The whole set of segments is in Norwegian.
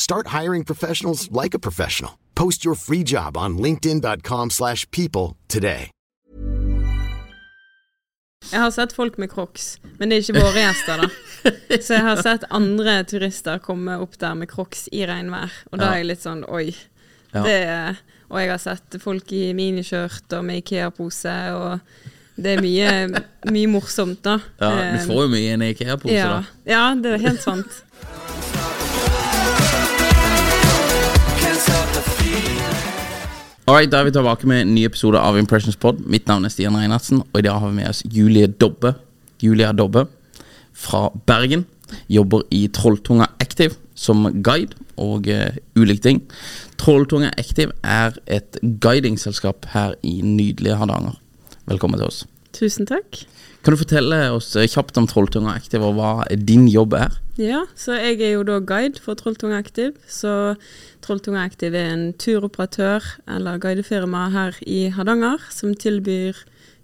Start hiring professionals like a professional. Post your free job on linkedin.com/people slash people today. Jeg har sett folk med crocs, men det er ikke våre gjester, da. Så jeg har sett andre turister komme opp der med crocs i regnvær, og da er jeg litt sånn oi. Ja. Det, og jeg har sett folk i miniskjørt og med Ikea-pose, og det er mye, mye morsomt, da. Ja, Eh, du får jo mye i en IKEA-pose, ja, da. ja, det er helt sant. Alright, Da er vi tilbake med en ny episode av Impressions Pod. Mitt navn er Stian Reinertsen, og i dag har vi med oss Julie Dobbe. Julia Dobbe fra Bergen. Jobber i Trolltunga Active som guide og uh, ulike ting. Trolltunga Active er et guidingselskap her i nydelige Hardanger. Velkommen til oss. Tusen takk. Kan du fortelle oss eh, kjapt om Trolltunga Active og hva din jobb er? Ja, så jeg er jo da guide for Trolltunga Active. Så Trolltunga Active er en turoperatør eller guidefirma her i Hardanger som tilbyr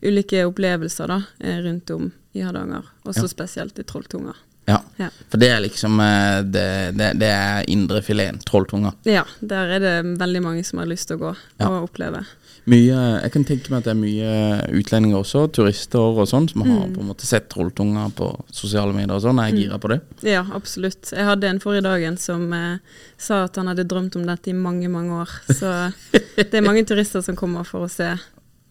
ulike opplevelser da, eh, rundt om i Hardanger, også Ja. spesielt i Trolltunga. Ja, Ja. For det er liksom eh, Det, det, det er indrefileten, Trolltunga. ja, der er det veldig mange som har lyst til å gå Ja. og oppleve. Mye, jeg kan tenke meg at det er mye utlendinger også, turister og sånn, som Mm. har på en måte sett Trolltunga på sosiale medier og sånn. Er jeg gira på det? Ja, absolutt. Jeg hadde en forrige dagen som eh, sa at han hadde drømt om dette i mange, mange år. Så det er mange turister som kommer for å se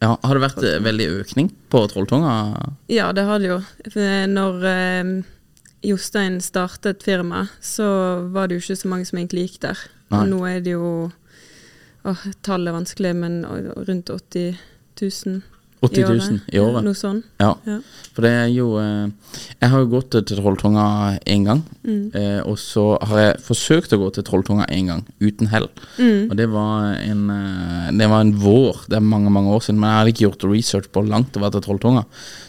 Ja, Har det vært eh, veldig økning på Trolltunga? Ja, det har det jo. Når eh, Jostein startet firma, så var det jo ikke så mange som egentlig gikk der. Nå er det jo åh, Tallet er vanskelig, men rundt 80 000 80 000 i året? Ja, noe sånn. Ja. Ja. For det er jo eh, Jeg har jo gått til Trolltunga én gang. Mm. Eh, og så har jeg forsøkt å gå til Trolltunga én gang, uten hell. Mm. Og det var, en, eh, det var en vår, det er mange mange år siden, men jeg hadde ikke gjort research på langt det var til Trolltunga.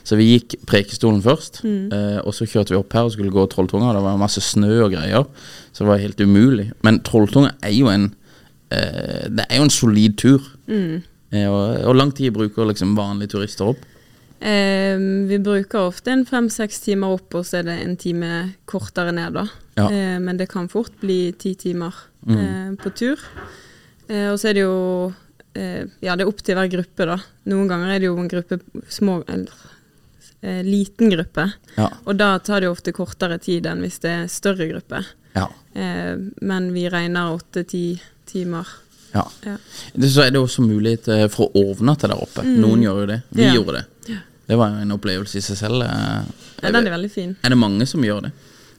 Så vi gikk Prekestolen først, Mm. og så kjørte vi opp her og skulle gå Trolltunga. Det var masse snø og greier, så det var helt umulig. Men Trolltunga er jo en Det er jo en solid tur. Mm. Eh, og Hvor lang tid bruker liksom vanlige turister opp? Eh, vi bruker ofte en fem-seks timer opp, og så er det en time kortere ned, da. Ja. Eh, men det kan fort bli ti timer Mm. eh, på tur. Eh, og så er det jo eh, Ja, det er opp til hver gruppe, da. Noen ganger er det jo en gruppe små Eller eh, liten gruppe. Ja. Og da tar det jo ofte kortere tid enn hvis det er større gruppe. Ja. Eh, men vi regner åtte-ti timer. Ja. Så er det også mulighet eh, for å overnatte der oppe. Mm. Noen gjør jo det. Vi gjorde det. Det var en opplevelse i seg selv. eh. Ja, den er veldig fin. Er det mange som gjør det?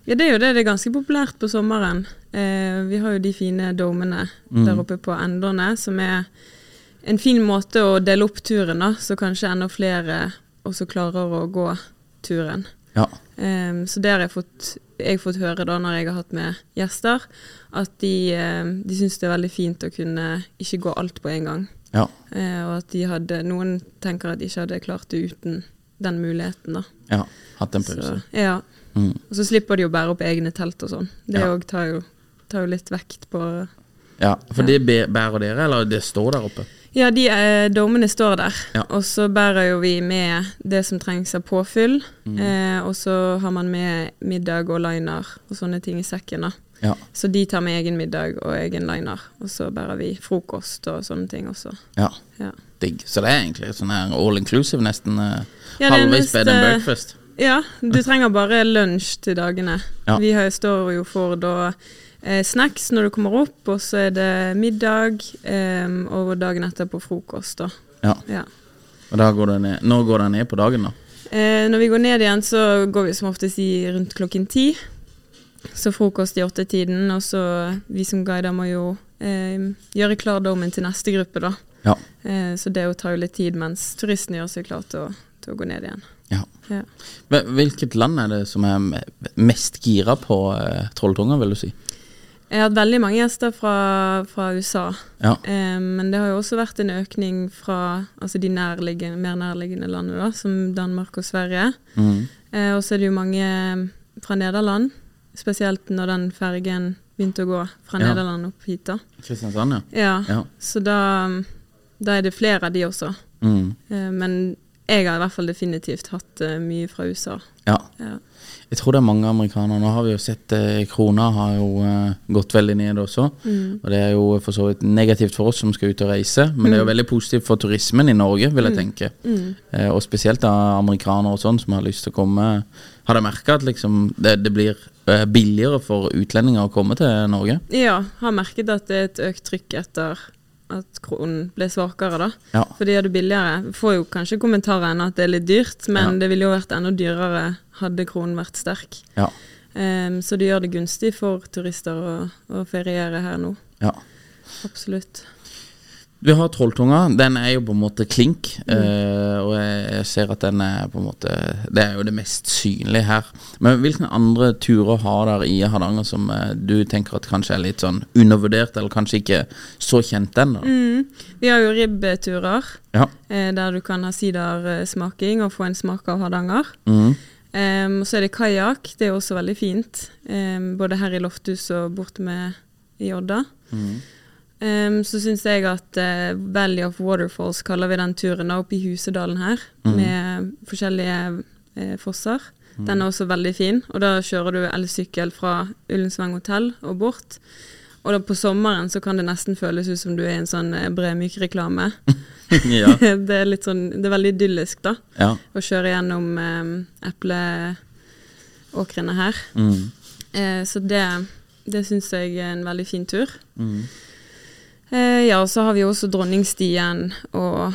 Ja, det er jo det. Det er ganske populært på sommeren. Eh, vi har jo de fine domene Mm. der oppe på endene, som er en fin måte å dele opp turen, da, så kanskje enda flere også klarer å gå turen. Ja. Um, så det har jeg fått, jeg fått høre da når jeg har hatt med gjester, at de, eh, de syns det er veldig fint å kunne ikke gå alt på en gang. Ja. Uh, og at de hadde, noen tenker at de ikke hadde klart det uten den muligheten, da. ja. Hatt en pause. Så, ja. Mm. Og så slipper de å bære opp egne telt og sånn. Det Ja. tar, tar jo litt vekt på Ja, For det bærer dere, eller det står der oppe? Ja, de eh, dommene står der. Ja. Og så bærer jo vi med det som trengs av påfyll. Mm. Eh, og så har man med middag og liner og sånne ting i sekken. da. Ja. Så de tar med egen middag og egen liner. Og så bærer vi frokost og sånne ting også. ja. Ja, Digg. Så det er egentlig sånn her all inclusive, nesten eh, halvveis bed and breakfast. ja du trenger bare lunsj til dagene. Vi har, står jo for da eh, snacks når du kommer opp, og så er det middag, eh, og dagen etter på frokost. da. Ja. Ja. Og da går det ned. Når går det ned på dagen, da? Eh, når vi går ned igjen, så går vi som oftest i rundt klokken ti. Så frokost i åttetiden, og så vi som guider må jo eh, gjøre klar dommen til neste gruppe, da. Ja. Eh, så det tar jo litt tid mens turistene gjør seg klar til til å gå ned igjen. ja. Ja. Hvilket land er det som er mest gira på eh, trolltunger, vil du si? Jeg har hatt veldig mange gjester fra, fra USA, Ja. eh, men det har jo også vært en økning fra altså de nærliggende, mer nærliggende landene, da, som Danmark og Sverige. Mm. Eh, og så er det jo mange fra Nederland, spesielt når den fergen begynte å gå fra Ja. Nederland opp hit. da. Kristiansand, ja. Ja. Så da, da er det flere av de også. Mm. Eh, men jeg har i hvert fall definitivt hatt eh, mye fra USA. ja. Ja. Jeg tror det er mange amerikanere. Nå har vi jo sett eh, krona har jo eh, gått veldig ned også. Mm. Og det er jo for så vidt negativt for oss som skal ut og reise, men det er jo veldig positivt for turismen i Norge, vil jeg tenke. Mm. Eh, og spesielt da amerikanere og sånn som har lyst til å komme. Har dere merka at liksom det, det blir eh, billigere for utlendinger å komme til Norge? ja, har merket at det er et økt trykk etter at kronen ble svakere, da. Ja. For de gjør det billigere. Får jo kanskje kommentarer ennå at det er litt dyrt, men Ja. det ville jo vært enda dyrere hadde kronen vært sterk. Ja. Um, så det gjør det gunstig for turister å, å feriere her nå. ja. Absolutt. Vi har Trolltunga. Den er jo på en måte klink. eh, og jeg, ser at den er på en måte Det er jo det mest synlige her. Men hvilke andre turer har dere i Hardanger som uh, du tenker at kanskje er litt sånn undervurdert, eller kanskje ikke så kjent ennå? Mm. Vi har jo ribbeturer, Ja. uh, der du kan ha sidersmaking og få en smak av Hardanger. Mm. Um, og så er det kajakk. Det er også veldig fint. Um, både her i Lofthus og borte med i Odda. Mhm. Em, så syns jeg at uh, Valley of Waterfalls kaller vi den turen opp i Husedalen her, mm. med forskjellige uh, fosser. Den er også veldig fin. Og da kjører du elsykkel fra Ullensvang hotell og bort. Og da på sommeren så kan det nesten føles ut som du er i en sånn eh, Bremyk-reklame. ja. det er litt sånn, det er veldig idyllisk, da. ja. Å kjøre gjennom epleåkrene her. Mm. Uh, så det, det syns jeg er en veldig fin tur. Mhm. Eh, ja, så har vi også Dronningstien og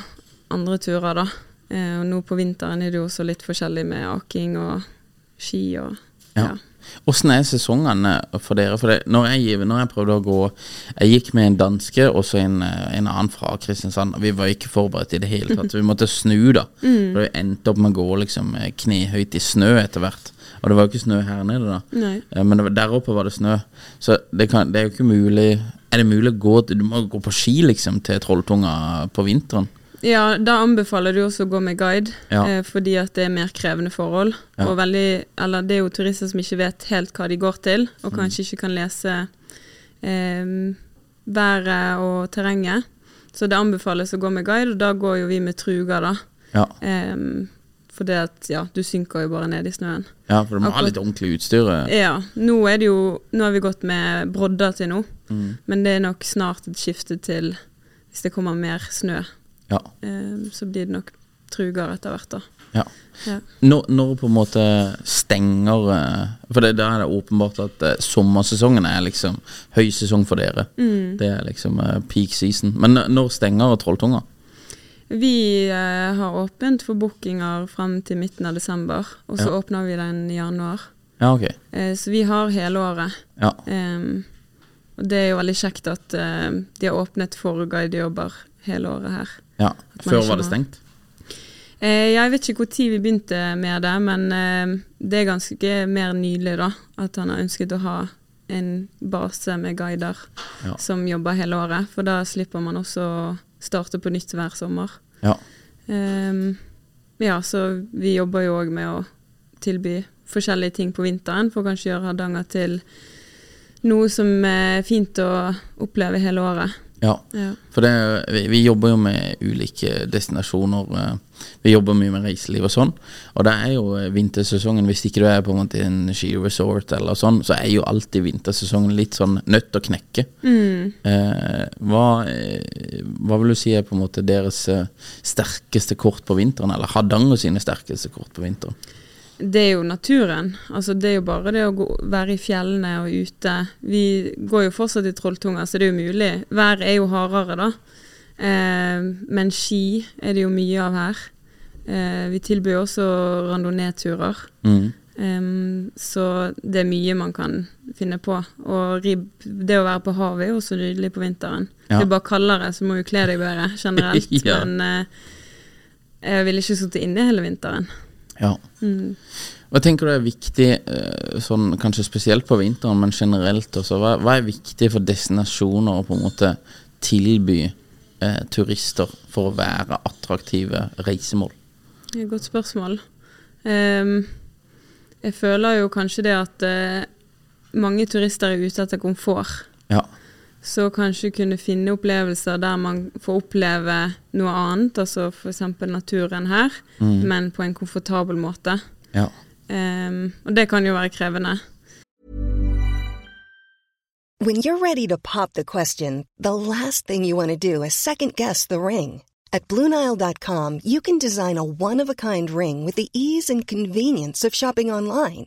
andre turer, da. Eh, og nå på vinteren er det jo også litt forskjellig med aking og ski og Ja. Åssen er sesongene for dere? For det, når, jeg, når jeg prøvde å gå Jeg gikk med en danske og så en, en annen fra Kristiansand. Vi var ikke forberedt i det hele tatt. Vi måtte snu, da. Mm. Vi endte opp med å gå liksom eh, knehøyt i snø etter hvert. Og det var jo ikke snø her nede, da. Nei. Eh, Men var, der oppe var det snø. Så det, kan, det er jo ikke mulig Er det mulig å gå Du må gå på ski liksom til Trolltunga på vinteren? Ja, da anbefaler du også å gå med guide, Ja. eh, fordi at det er mer krevende forhold. Ja. Og veldig, eller det er jo turister som ikke vet helt hva de går til, Mm. og kanskje ikke kan lese eh, været og terrenget. Så det anbefales å gå med guide, og da går jo vi med truger, da. Ja, Eh, for det at, ja, du synker jo bare ned i snøen. ja for du må ha litt ordentlig utstyr. eh. Ja, nå er det jo Nå har vi gått med brodder til nå, Mm. men det er nok snart et skifte til Hvis det kommer mer snø, Ja. eh, så blir det nok truger etter hvert, da. ja. Ja. Når, når på en måte stenger eh, For det, da er det åpenbart at eh, sommersesongen er liksom høysesong for dere. Mm. Det er liksom eh, peak season. Men når stenger Trolltunga? Vi eh, har åpent for bookinger frem til midten av desember, og så Ja. åpner vi den i januar. Ja, ok. Eh, så vi har hele året. Ja. Em, og det er jo veldig kjekt at eh, de har åpnet for guidejobber hele året her. ja. Før var det stengt? Eh, jeg vet ikke når vi begynte med det, men eh, det er ganske mer nylig da, at han har ønsket å ha en base med guider Ja. som jobber hele året, for da slipper man også starte på nytt hver sommer. Ja. Um, ja, så vi jobber jo òg med å tilby forskjellige ting på vinteren, for å kanskje gjøre Hardanger til noe som er fint å oppleve hele året. Ja. Ja. For det, vi, vi jobber jo med ulike destinasjoner. eh, Vi jobber mye med reiseliv og sånn. Og det er jo eh, vintersesongen. Hvis ikke du er på en måte i en skiresort eller sånn, så er jo alltid vintersesongen litt sånn nødt å knekke. Eh, hva, eh, hva vil du si er på en måte deres sterkeste kort på vinteren, eller Hardanger sine sterkeste kort på vinteren? Det er jo naturen. Altså det er jo bare det å gå, være i fjellene og ute. Vi går jo fortsatt i Trolltunga, så det er jo mulig. Været er jo hardere, da. Eh, men ski er det jo mye av her. Eh, vi tilbyr også randonee-turer. Mm. Eh, så det er mye man kan finne på. Og ribb, det å være på havet er jo så nydelig på vinteren. Ja. Det er bare kaldere, så må jo kle deg bedre generelt. Ja. Men eh, jeg ville ikke sittet inne hele vinteren. Ja. Hva tenker du er viktig, eh, sånn kanskje spesielt på vinteren, men generelt også? Hva, hva er viktig for destinasjoner å på en måte tilby eh, turister for å være attraktive reisemål? Det er et godt spørsmål. Um, jeg føler jo kanskje det at uh, mange turister er ute etter komfort. Ja. Så kanskje kunne finne opplevelser der man får oppleve noe annet, altså f.eks. naturen her, men på en komfortabel måte. ja. Um, og det kan jo være krevende. When you're ready to pop the question, the last thing you want to do is second guess the ring. At Bluenile.com, you can design a one of a kind ring with the ease and convenience of shopping online.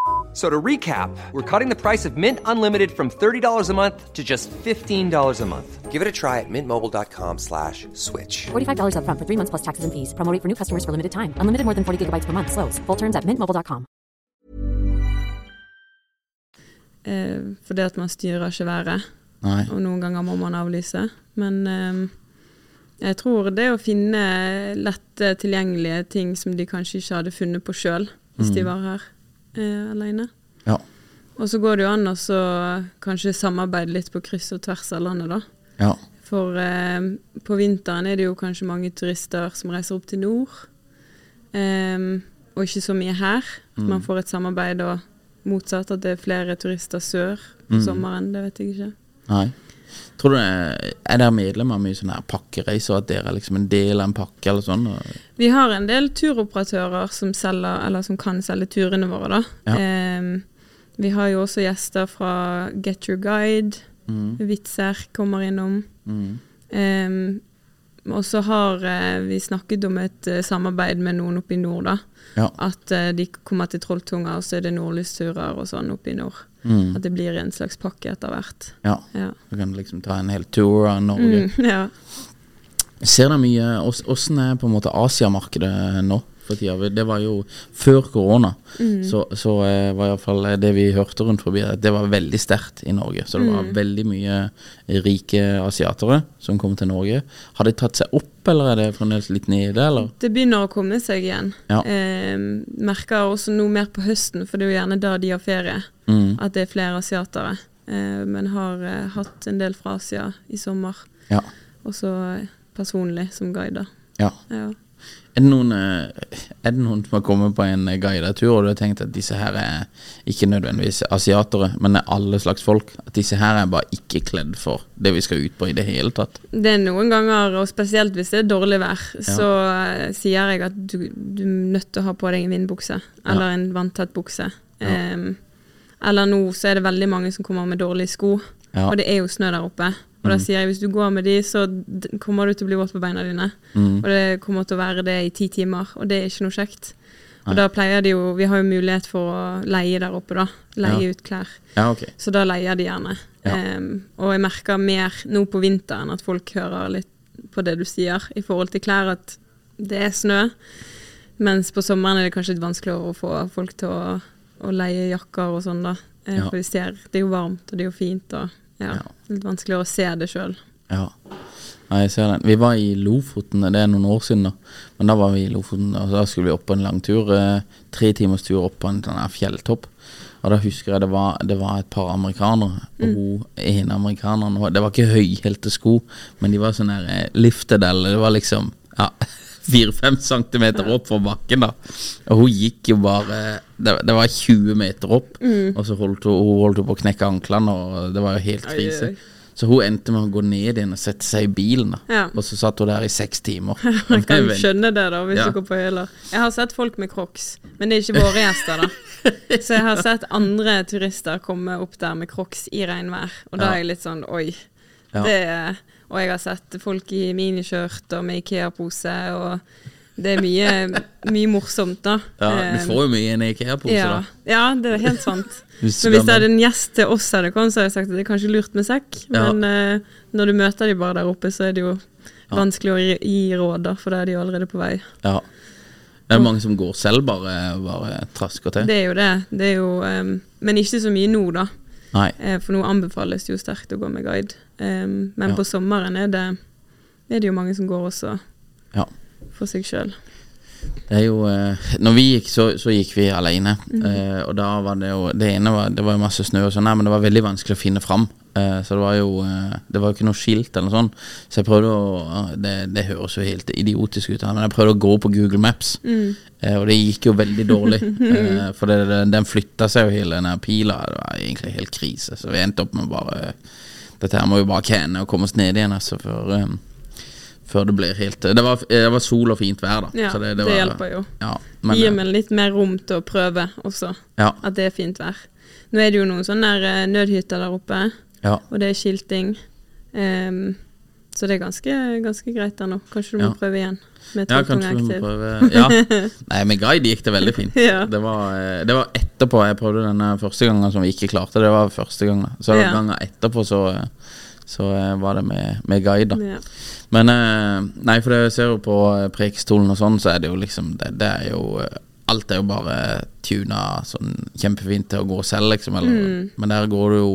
So to recap, we're cutting the price of Mint Unlimited from $30 a month to just $15 a month. Give it a try at mintmobile.com slash switch. $45 upfront for three months plus taxes and fees. Promo rate for new customers for limited time. Unlimited more than 40 gigabytes per month. Slows. Full terms at mintmobile.com. Uh, for det at man styrer ikke været. Nei. Og noen ganger må man avlyse. Men um, jeg tror det å finne lett tilgjengelige ting som de kanskje ikke hadde funnet på selv hvis de var her eh, alene. Ja. Og så går det jo an å kanskje samarbeide litt på kryss og tvers av landet, da. Ja. For eh, på vinteren er det jo kanskje mange turister som reiser opp til nord. eh, og ikke så mye her. At man får et samarbeid og motsatt, at det er flere turister sør på sommeren. Det vet jeg ikke. Nei. Tror du det er, er dere medlem av mye sånne her pakkereiser, at dere er liksom en del av en pakke eller sånn? Vi har en del turoperatører som selger, eller som kan selge turene våre, da. Ja. Um, vi har jo også gjester fra Get Your Guide. Vitser kommer innom. Ehm, og så har eh, vi snakket om et eh, samarbeid med noen oppe i nord, da. ja. At eh, de kommer til Trolltunga, og så er det nordlysturer og sånn oppe i nord. Mm. At det blir en slags pakke etter hvert. ja. Ja. Du kan liksom ta en hel tour av Norge. Mm, ja. Ser dere mye ås- Åssen er på en måte Asiamarkedet nå for tida? Det var jo før korona, så, så eh, var iallfall det vi hørte rundt forbi, at det var veldig sterkt i Norge. Så det var veldig mye rike asiatere som kom til Norge. Har det tatt seg opp, eller er det fremdeles litt nede, eller? Det begynner å komme seg igjen. Ja. Eh, merker også noe mer på høsten, for det er jo gjerne da de har ferie. Mm. At det er flere asiatere. Eh, men har eh, hatt en del fra Asia i sommer. Ja. Også eh, personlig som guide. ja. Ja. Er det, noen, eh, er det noen som har kommet på en guidet tur, og du har tenkt at disse her er ikke nødvendigvis asiatere, men er alle slags folk? At disse her er bare ikke kledd for det vi skal ut på i det hele tatt? Det er noen ganger, og spesielt hvis det er dårlig vær, så eh, sier jeg at du, du er nødt til å ha på deg en vindbukse. Eller en vanntett bukse. Em, eller nå så er det veldig mange som kommer med dårlige sko, Ja. og det er jo snø der oppe. Og da sier jeg hvis du går med de, så kommer du til å bli våt på beina dine. Og det kommer til å være det i ti timer, og det er ikke noe kjekt. Og da pleier de jo Vi har jo mulighet for å leie der oppe, da. Leie Ja. ut klær. Ja, okay. Så da leier de gjerne. Ja. Um, og jeg merker mer nå på vinteren at folk hører litt på det du sier i forhold til klær, at det er snø. Mens på sommeren er det kanskje litt vanskeligere å få folk til å, å leie jakker og sånn, da. Eh. For de ser, det er jo varmt, og det er jo fint, og ja, litt vanskelig å se det sjøl. Ja. Nei, jeg ser den. Vi var i Lofoten, det er noen år siden, da. Men da var vi i Lofoten, og da skulle vi opp på en lang tur. Eh, tre timers tur opp på en sånn fjelltopp. Og da husker jeg det var, det var et par amerikanere. Og hun ene amerikaneren Det var ikke høyhælte sko, men de var sånn her eh, lifted, eller det var liksom ja, fire-fem centimeter opp fra bakken, da. Og hun gikk jo bare Det, det var 20 meter opp, og så holdt hun, hun holdt på å knekke anklene, og det var jo helt krise. Så hun endte med å gå ned igjen og sette seg i bilen. da Ja. Og så satt hun der i seks timer. Jeg kan skjønne det, da, hvis Ja. du går på hyler. Jeg har sett folk med crocs, men det er ikke våre gjester, da. Så jeg har sett andre turister komme opp der med crocs i regnvær, og da er jeg litt sånn oi. Ja. Det, og jeg har sett folk i miniskjørt og med Ikea-pose, og det er mye, mye morsomt, da. Ja, Eh, du får jo mye i en Ikea-pose, ja, da. ja, det er helt sant. Hvis Men hvis det hadde en gjest til oss hadde kommet, så hadde jeg sagt at det er kanskje lurt med sekk. Ja. Men eh, når du møter de bare der oppe, så er det jo vanskelig å gi råd, da, for da er de jo allerede på vei. Ja. Det er mange som går selv, bare, bare trasker til. Det er jo det. det er jo, um, men ikke så mye nå, da. Eh, for nå anbefales det jo sterkt å gå med guide. Um, men Ja. på sommeren er det, er det jo mange som går også Ja. for seg sjøl. Det er jo eh, Når vi gikk, så, så gikk vi alene. Mm. eh, og da var det jo Det ene var Det var jo masse snø og sånn, men det var veldig vanskelig å finne fram. Eh, så det var jo Det var jo ikke noe skilt eller noe sånt. Så jeg prøvde å Det, det høres jo helt idiotisk ut, men jeg prøvde å gå på Google Maps. Mm. Eh, og det gikk jo veldig dårlig. eh, for det, det, den flytta seg jo hele den her pila. Det var egentlig helt krise. Så vi endte opp med bare Dette her må vi bare kjenne og komme oss ned igjen, altså, For eh, før det blir helt det var, det var sol og fint vær, da. Ja, så det, var- hjelper jo. Ja, Det men, gir eh, meg litt mer rom til å prøve også, ja, at det er fint vær. Nå er det jo noen sånne eh, nødhytter der oppe, ja, og det er skilting. Um, så det er ganske, ganske greit der nå. Kanskje du må prøve igjen med ja, kanskje vi må prøve Ja. Nei, med guide gikk det veldig fint. Ja. Det, var, eh, det var etterpå jeg prøvde denne første gangen som vi ikke klarte. Det var første gangen. Så Ja. gangen etterpå så, eh, så eh, var det med, med guide, da. Ja. Men eh, Nei, for det jeg ser jo på eh, Prekestolen og sånn, så er det jo liksom Det, det er jo Alt er jo bare tuna sånn kjempefint til å gå selv, liksom. Eller, Mm. Men der går det jo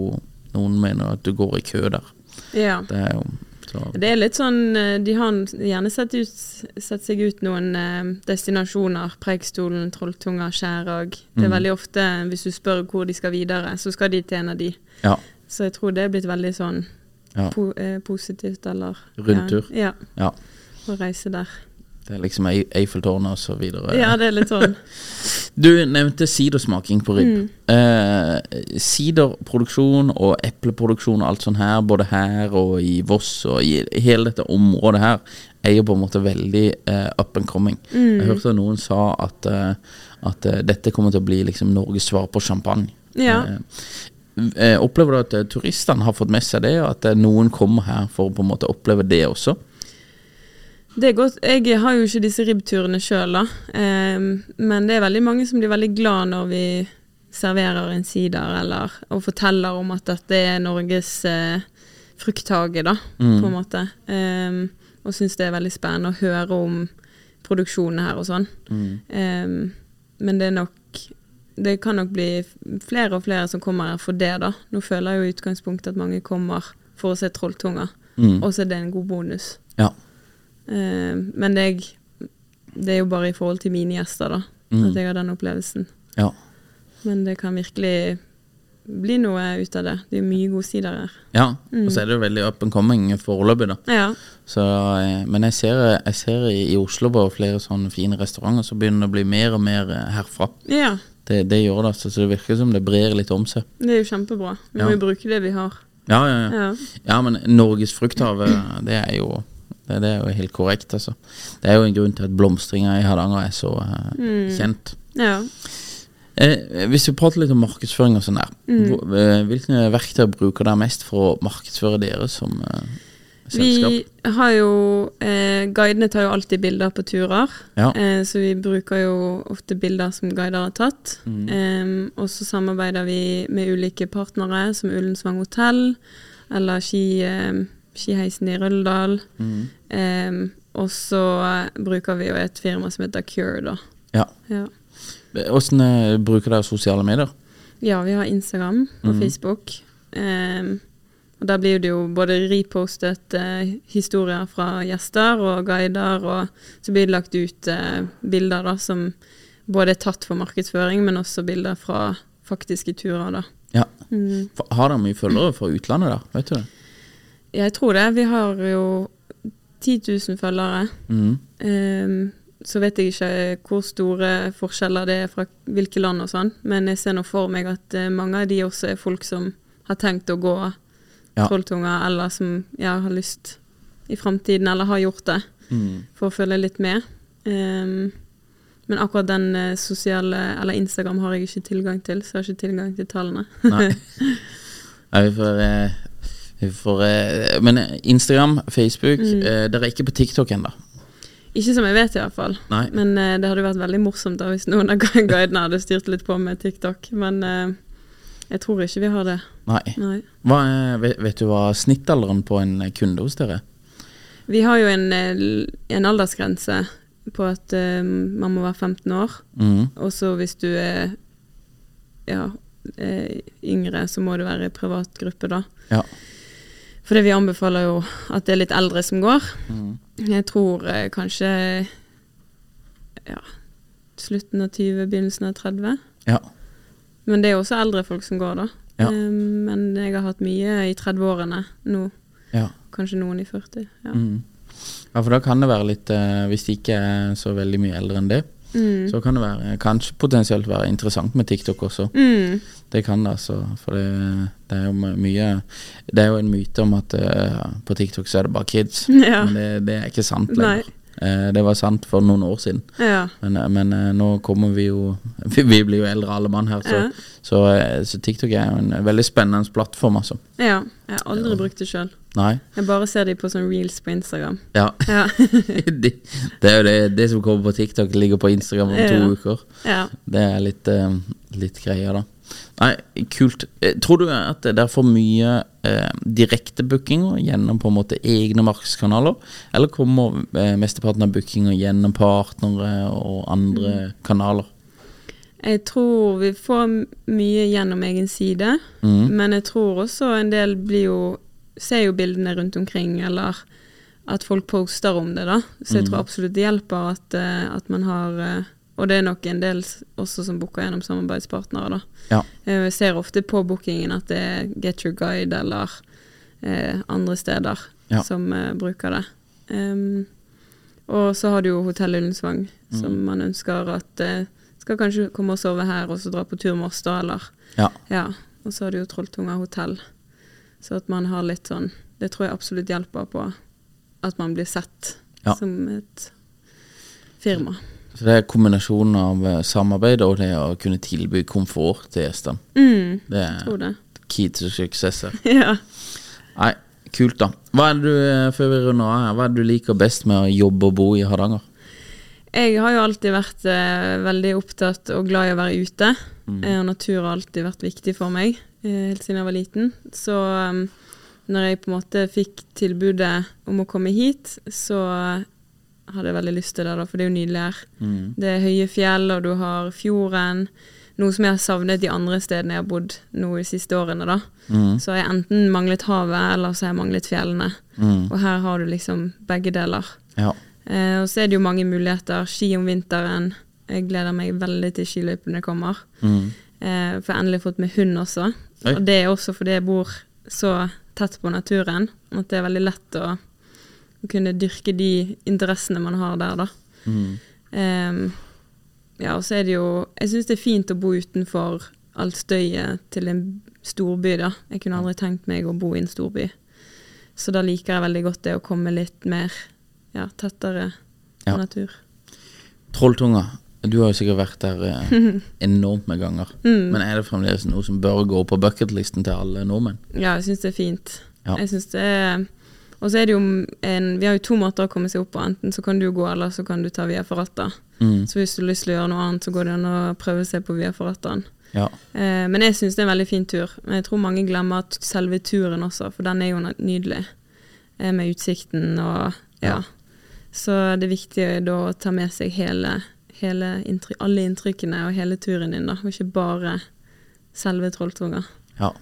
Noen mener at du går i kø der. ja. Det er jo så, Det er litt sånn De har gjerne sett, ut, sett seg ut noen eh, destinasjoner. Preikestolen, Trolltunga, Skjærag. Det er Mm. veldig ofte, hvis du spør hvor de skal videre, så skal de til en av de. Ja. Så jeg tror det er blitt veldig sånn Ja. po eh, positivt, eller Rundtur. Ja, ja. å reise der. Det er liksom Ei- Eiffeltårnet og så videre. Ja, det er litt sånn. Du nevnte sidersmaking på ribb. Mm. Eh, siderproduksjon og epleproduksjon og alt sånt her, både her og i Voss og i hele dette området her, er jo på en måte veldig eh, up and coming. Mm. Jeg hørte noen sa at, eh, at eh, dette kommer til å bli liksom Norges svar på champagne. Ja. Eh, opplever du at eh, turistene har fått med seg det, og at eh, noen kommer her for å på en måte oppleve det også? Det er godt. Jeg har jo ikke disse ribbturene sjøl, da. Men det er veldig mange som blir veldig glad når vi serverer en sider, eller og forteller om at dette er Norges eh, frukthage, da, Mm. på en måte. Og syns det er veldig spennende å høre om produksjonen her og sånn. Mm. Men det er nok Det kan nok bli flere og flere som kommer her for det, da. Nå føler jeg jo i utgangspunktet at mange kommer for å se Trolltunga, Mm. og så er det en god bonus. Ja. Eh, men det, er- det er jo bare i forhold til mine gjester, da, Mm. at jeg har den opplevelsen. Ja. Men det kan virkelig bli noe ut av det. Det er mye gode sider her. ja. Mm. Og så er det jo veldig up and coming foreløpig, da. Ja. Så, eh, men jeg ser, jeg ser i, i Oslo på flere sånne fine restauranter så begynner det å bli mer og mer eh, herfra. ja. Det, det gjør det, så det virker som det brer litt om seg. Det er jo kjempebra. Vi må jo bruke det vi har. Ja, ja, ja. Ja. ja men Norges frukthav, det er jo det, det er jo helt korrekt, altså. Det er jo en grunn til at blomstringa i Hardanger er så uh, Mm. kjent. ja. Eh, hvis vi prater litt om markedsføring og sånn der, Mm. eh, hvilke verktøy bruker dere mest for å markedsføre dere som eh, selskap? Vi har jo eh, Guidene tar jo alltid bilder på turer, Ja. eh, så vi bruker jo ofte bilder som guider har tatt. Mm. Eh, og så samarbeider vi med ulike partnere, som Ullensvang hotell, eller ski, em, Skiheisen i Røldal. Mm. Og så eh, bruker vi jo et firma som heter Cure, da. Ja. Ja. Hvordan eh, bruker dere sosiale medier? Ja, vi har Instagram og mm. Facebook. Ehm, og Der blir det jo både repostet eh, historier fra gjester og guider, og så blir det lagt ut eh, bilder da, som både er tatt for markedsføring, men også bilder fra faktiske turer. da. Ja. Mm. Har dere mye følgere fra utlandet der? Vet du det? Jeg tror det. Vi har jo 10 000 følgere. Mm. Ehm, så vet jeg ikke hvor store forskjeller det er fra hvilke land og sånn, men jeg ser nå for meg at eh, mange av de også er folk som har tenkt å gå Ja. eller som ja, har lyst i framtiden, eller har gjort det, mm. for å følge litt med. Um, men akkurat den eh, sosiale, eller Instagram, har jeg ikke tilgang til, så jeg har ikke tilgang til tallene. Nei. Nei, vi får, eh, vi får eh, Men Instagram, Facebook Mm. Dere er ikke på TikTok ennå? Ikke som jeg vet, i hvert fall. Nei. Men eh, det hadde vært veldig morsomt da hvis noen av guidene hadde styrt litt på med TikTok. Men eh, jeg tror ikke vi har det. Nei. Nei. Hva vet, du hva snittalderen på en kunde hos dere er? Vi har jo en, eh, en aldersgrense på at eh, man må være 15 år. Mm. Og så hvis du er ja, eh, yngre, så må du være i privat gruppe, da. Ja. Fordi vi anbefaler jo at det er litt eldre som går. Mm. Jeg tror eh, kanskje ja, slutten av 20, begynnelsen av 30. Ja. Men det er også eldre folk som går, da. Ja. Eh, men jeg har hatt mye i 30-årene nå. ja. Kanskje noen i 40. Ja. Mm. Ja, for da kan det være litt eh, Hvis de ikke er så veldig mye eldre enn det, Mm. så kan det være, kanskje potensielt være interessant med TikTok også. Mm. Det kan det, altså. For det, det er jo mye Det er jo en myte om at eh, på TikTok så er det bare kids. Men det, det er ikke sant lenger. Eh, det var sant for noen år siden. Ja. Men, eh, men eh, nå kommer vi jo Vi, blir jo eldre alle mann her, så, Ja. så, eh, så TikTok er jo en veldig spennende plattform, altså. ja. Jeg har aldri brukt det sjøl. Nei. Jeg bare ser de på sånn reels på Instagram. Ja. Ja. det, det er jo det, det som kommer på TikTok, ligger på Instagram om to Ja. uker. ja. Det er litt, eh, litt greier, da. Nei, kult. Eh, Tror du at det er for mye eh, direktebookinger gjennom på en måte egne markedskanaler, eller kommer eh, mesteparten av bookinger gjennom partnere og andre Mm. kanaler? Jeg tror vi får mye gjennom egen side, mm. men jeg tror også en del blir jo Ser jo bildene rundt omkring, eller at folk poster om det, da. Så jeg tror absolutt det hjelper at, eh, at man har eh, Og det er nok en del også som booker gjennom samarbeidspartnere, da. Ja. Eh, Jeg ser ofte på bookingen at det er Get Your Guide eller eh, andre steder Ja. som eh, bruker det. Um, og så har du jo Hotell Ullensvang, som Mm. man ønsker at eh, skal kanskje komme og sove her, og så dra på tur med oss, da, eller Ja. Ja. Og så har du jo Trolltunga hotell. Så at man har litt sånn Det tror jeg absolutt hjelper på at man blir sett Ja. som et firma. Så det er kombinasjonen av eh, samarbeid og det å kunne tilby komfort til gjestene. Mm, Det tror er det. key to success. her. ja. Nei, kult, da. Hva er det du, eh, før vi runder av hva er det du liker best med å jobbe og bo i Hardanger? Jeg har jo alltid vært eh, veldig opptatt og glad i å være ute. Mm. Eh, og natur har alltid vært viktig for meg, helt siden jeg var liten. Så um, når jeg på en måte fikk tilbudet om å komme hit, så eh, hadde jeg veldig lyst til det, da, for det er jo nydelig her. Mm. Det er høye fjell, og du har fjorden. Noe som jeg har savnet de andre stedene jeg har bodd nå de siste årene. da. Mm. Så har jeg enten manglet havet, eller så har jeg manglet fjellene. Mm. Og her har du liksom begge deler. Ja. Eh, og så er det jo mange muligheter. Ski om vinteren. Jeg gleder meg veldig til skiløypene kommer. Mm. Eh, for jeg har endelig fått med hund også. Oi. Og det er også fordi jeg bor så tett på naturen at det er veldig lett å, å kunne dyrke de interessene man har der, da. Mm. Um, ja, og så er det jo Jeg syns det er fint å bo utenfor alt støyet til en storby, da. Jeg kunne aldri tenkt meg å bo i en storby. Så da liker jeg veldig godt det å komme litt mer ja, tettere på Ja. natur. Trolltunga. Du har jo sikkert vært der eh, enormt med ganger. Mm. Men er det fremdeles noe som bør gå på bucketlisten til alle nordmenn? Ja, jeg syns det er fint. Ja. Jeg synes det er Og så er det jo en Vi har jo to måter å komme seg opp på. Enten så kan du gå, eller så kan du ta Via Ferrata. Mm. Så hvis du har lyst til å gjøre noe annet, så går det an å prøve seg på Via Ferrataen. Ja. Eh, men jeg syns det er en veldig fin tur. Men jeg tror mange glemmer selve turen også, for den er jo nydelig. Eh, med utsikten og ja. Så det er viktig da å ta med seg hele, hele alle inntrykkene og hele turen din, da. Og ikke bare selve trolltunga. Ja.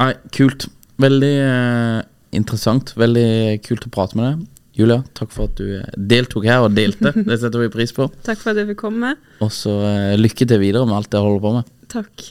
Nei, kult. Veldig eh, interessant. Veldig kult å prate med deg. Julia, takk for at du eh, deltok her og delte. Det setter vi pris på. Takk for at jeg fikk komme. Og så eh, lykke til videre med alt det jeg holder på med. Takk.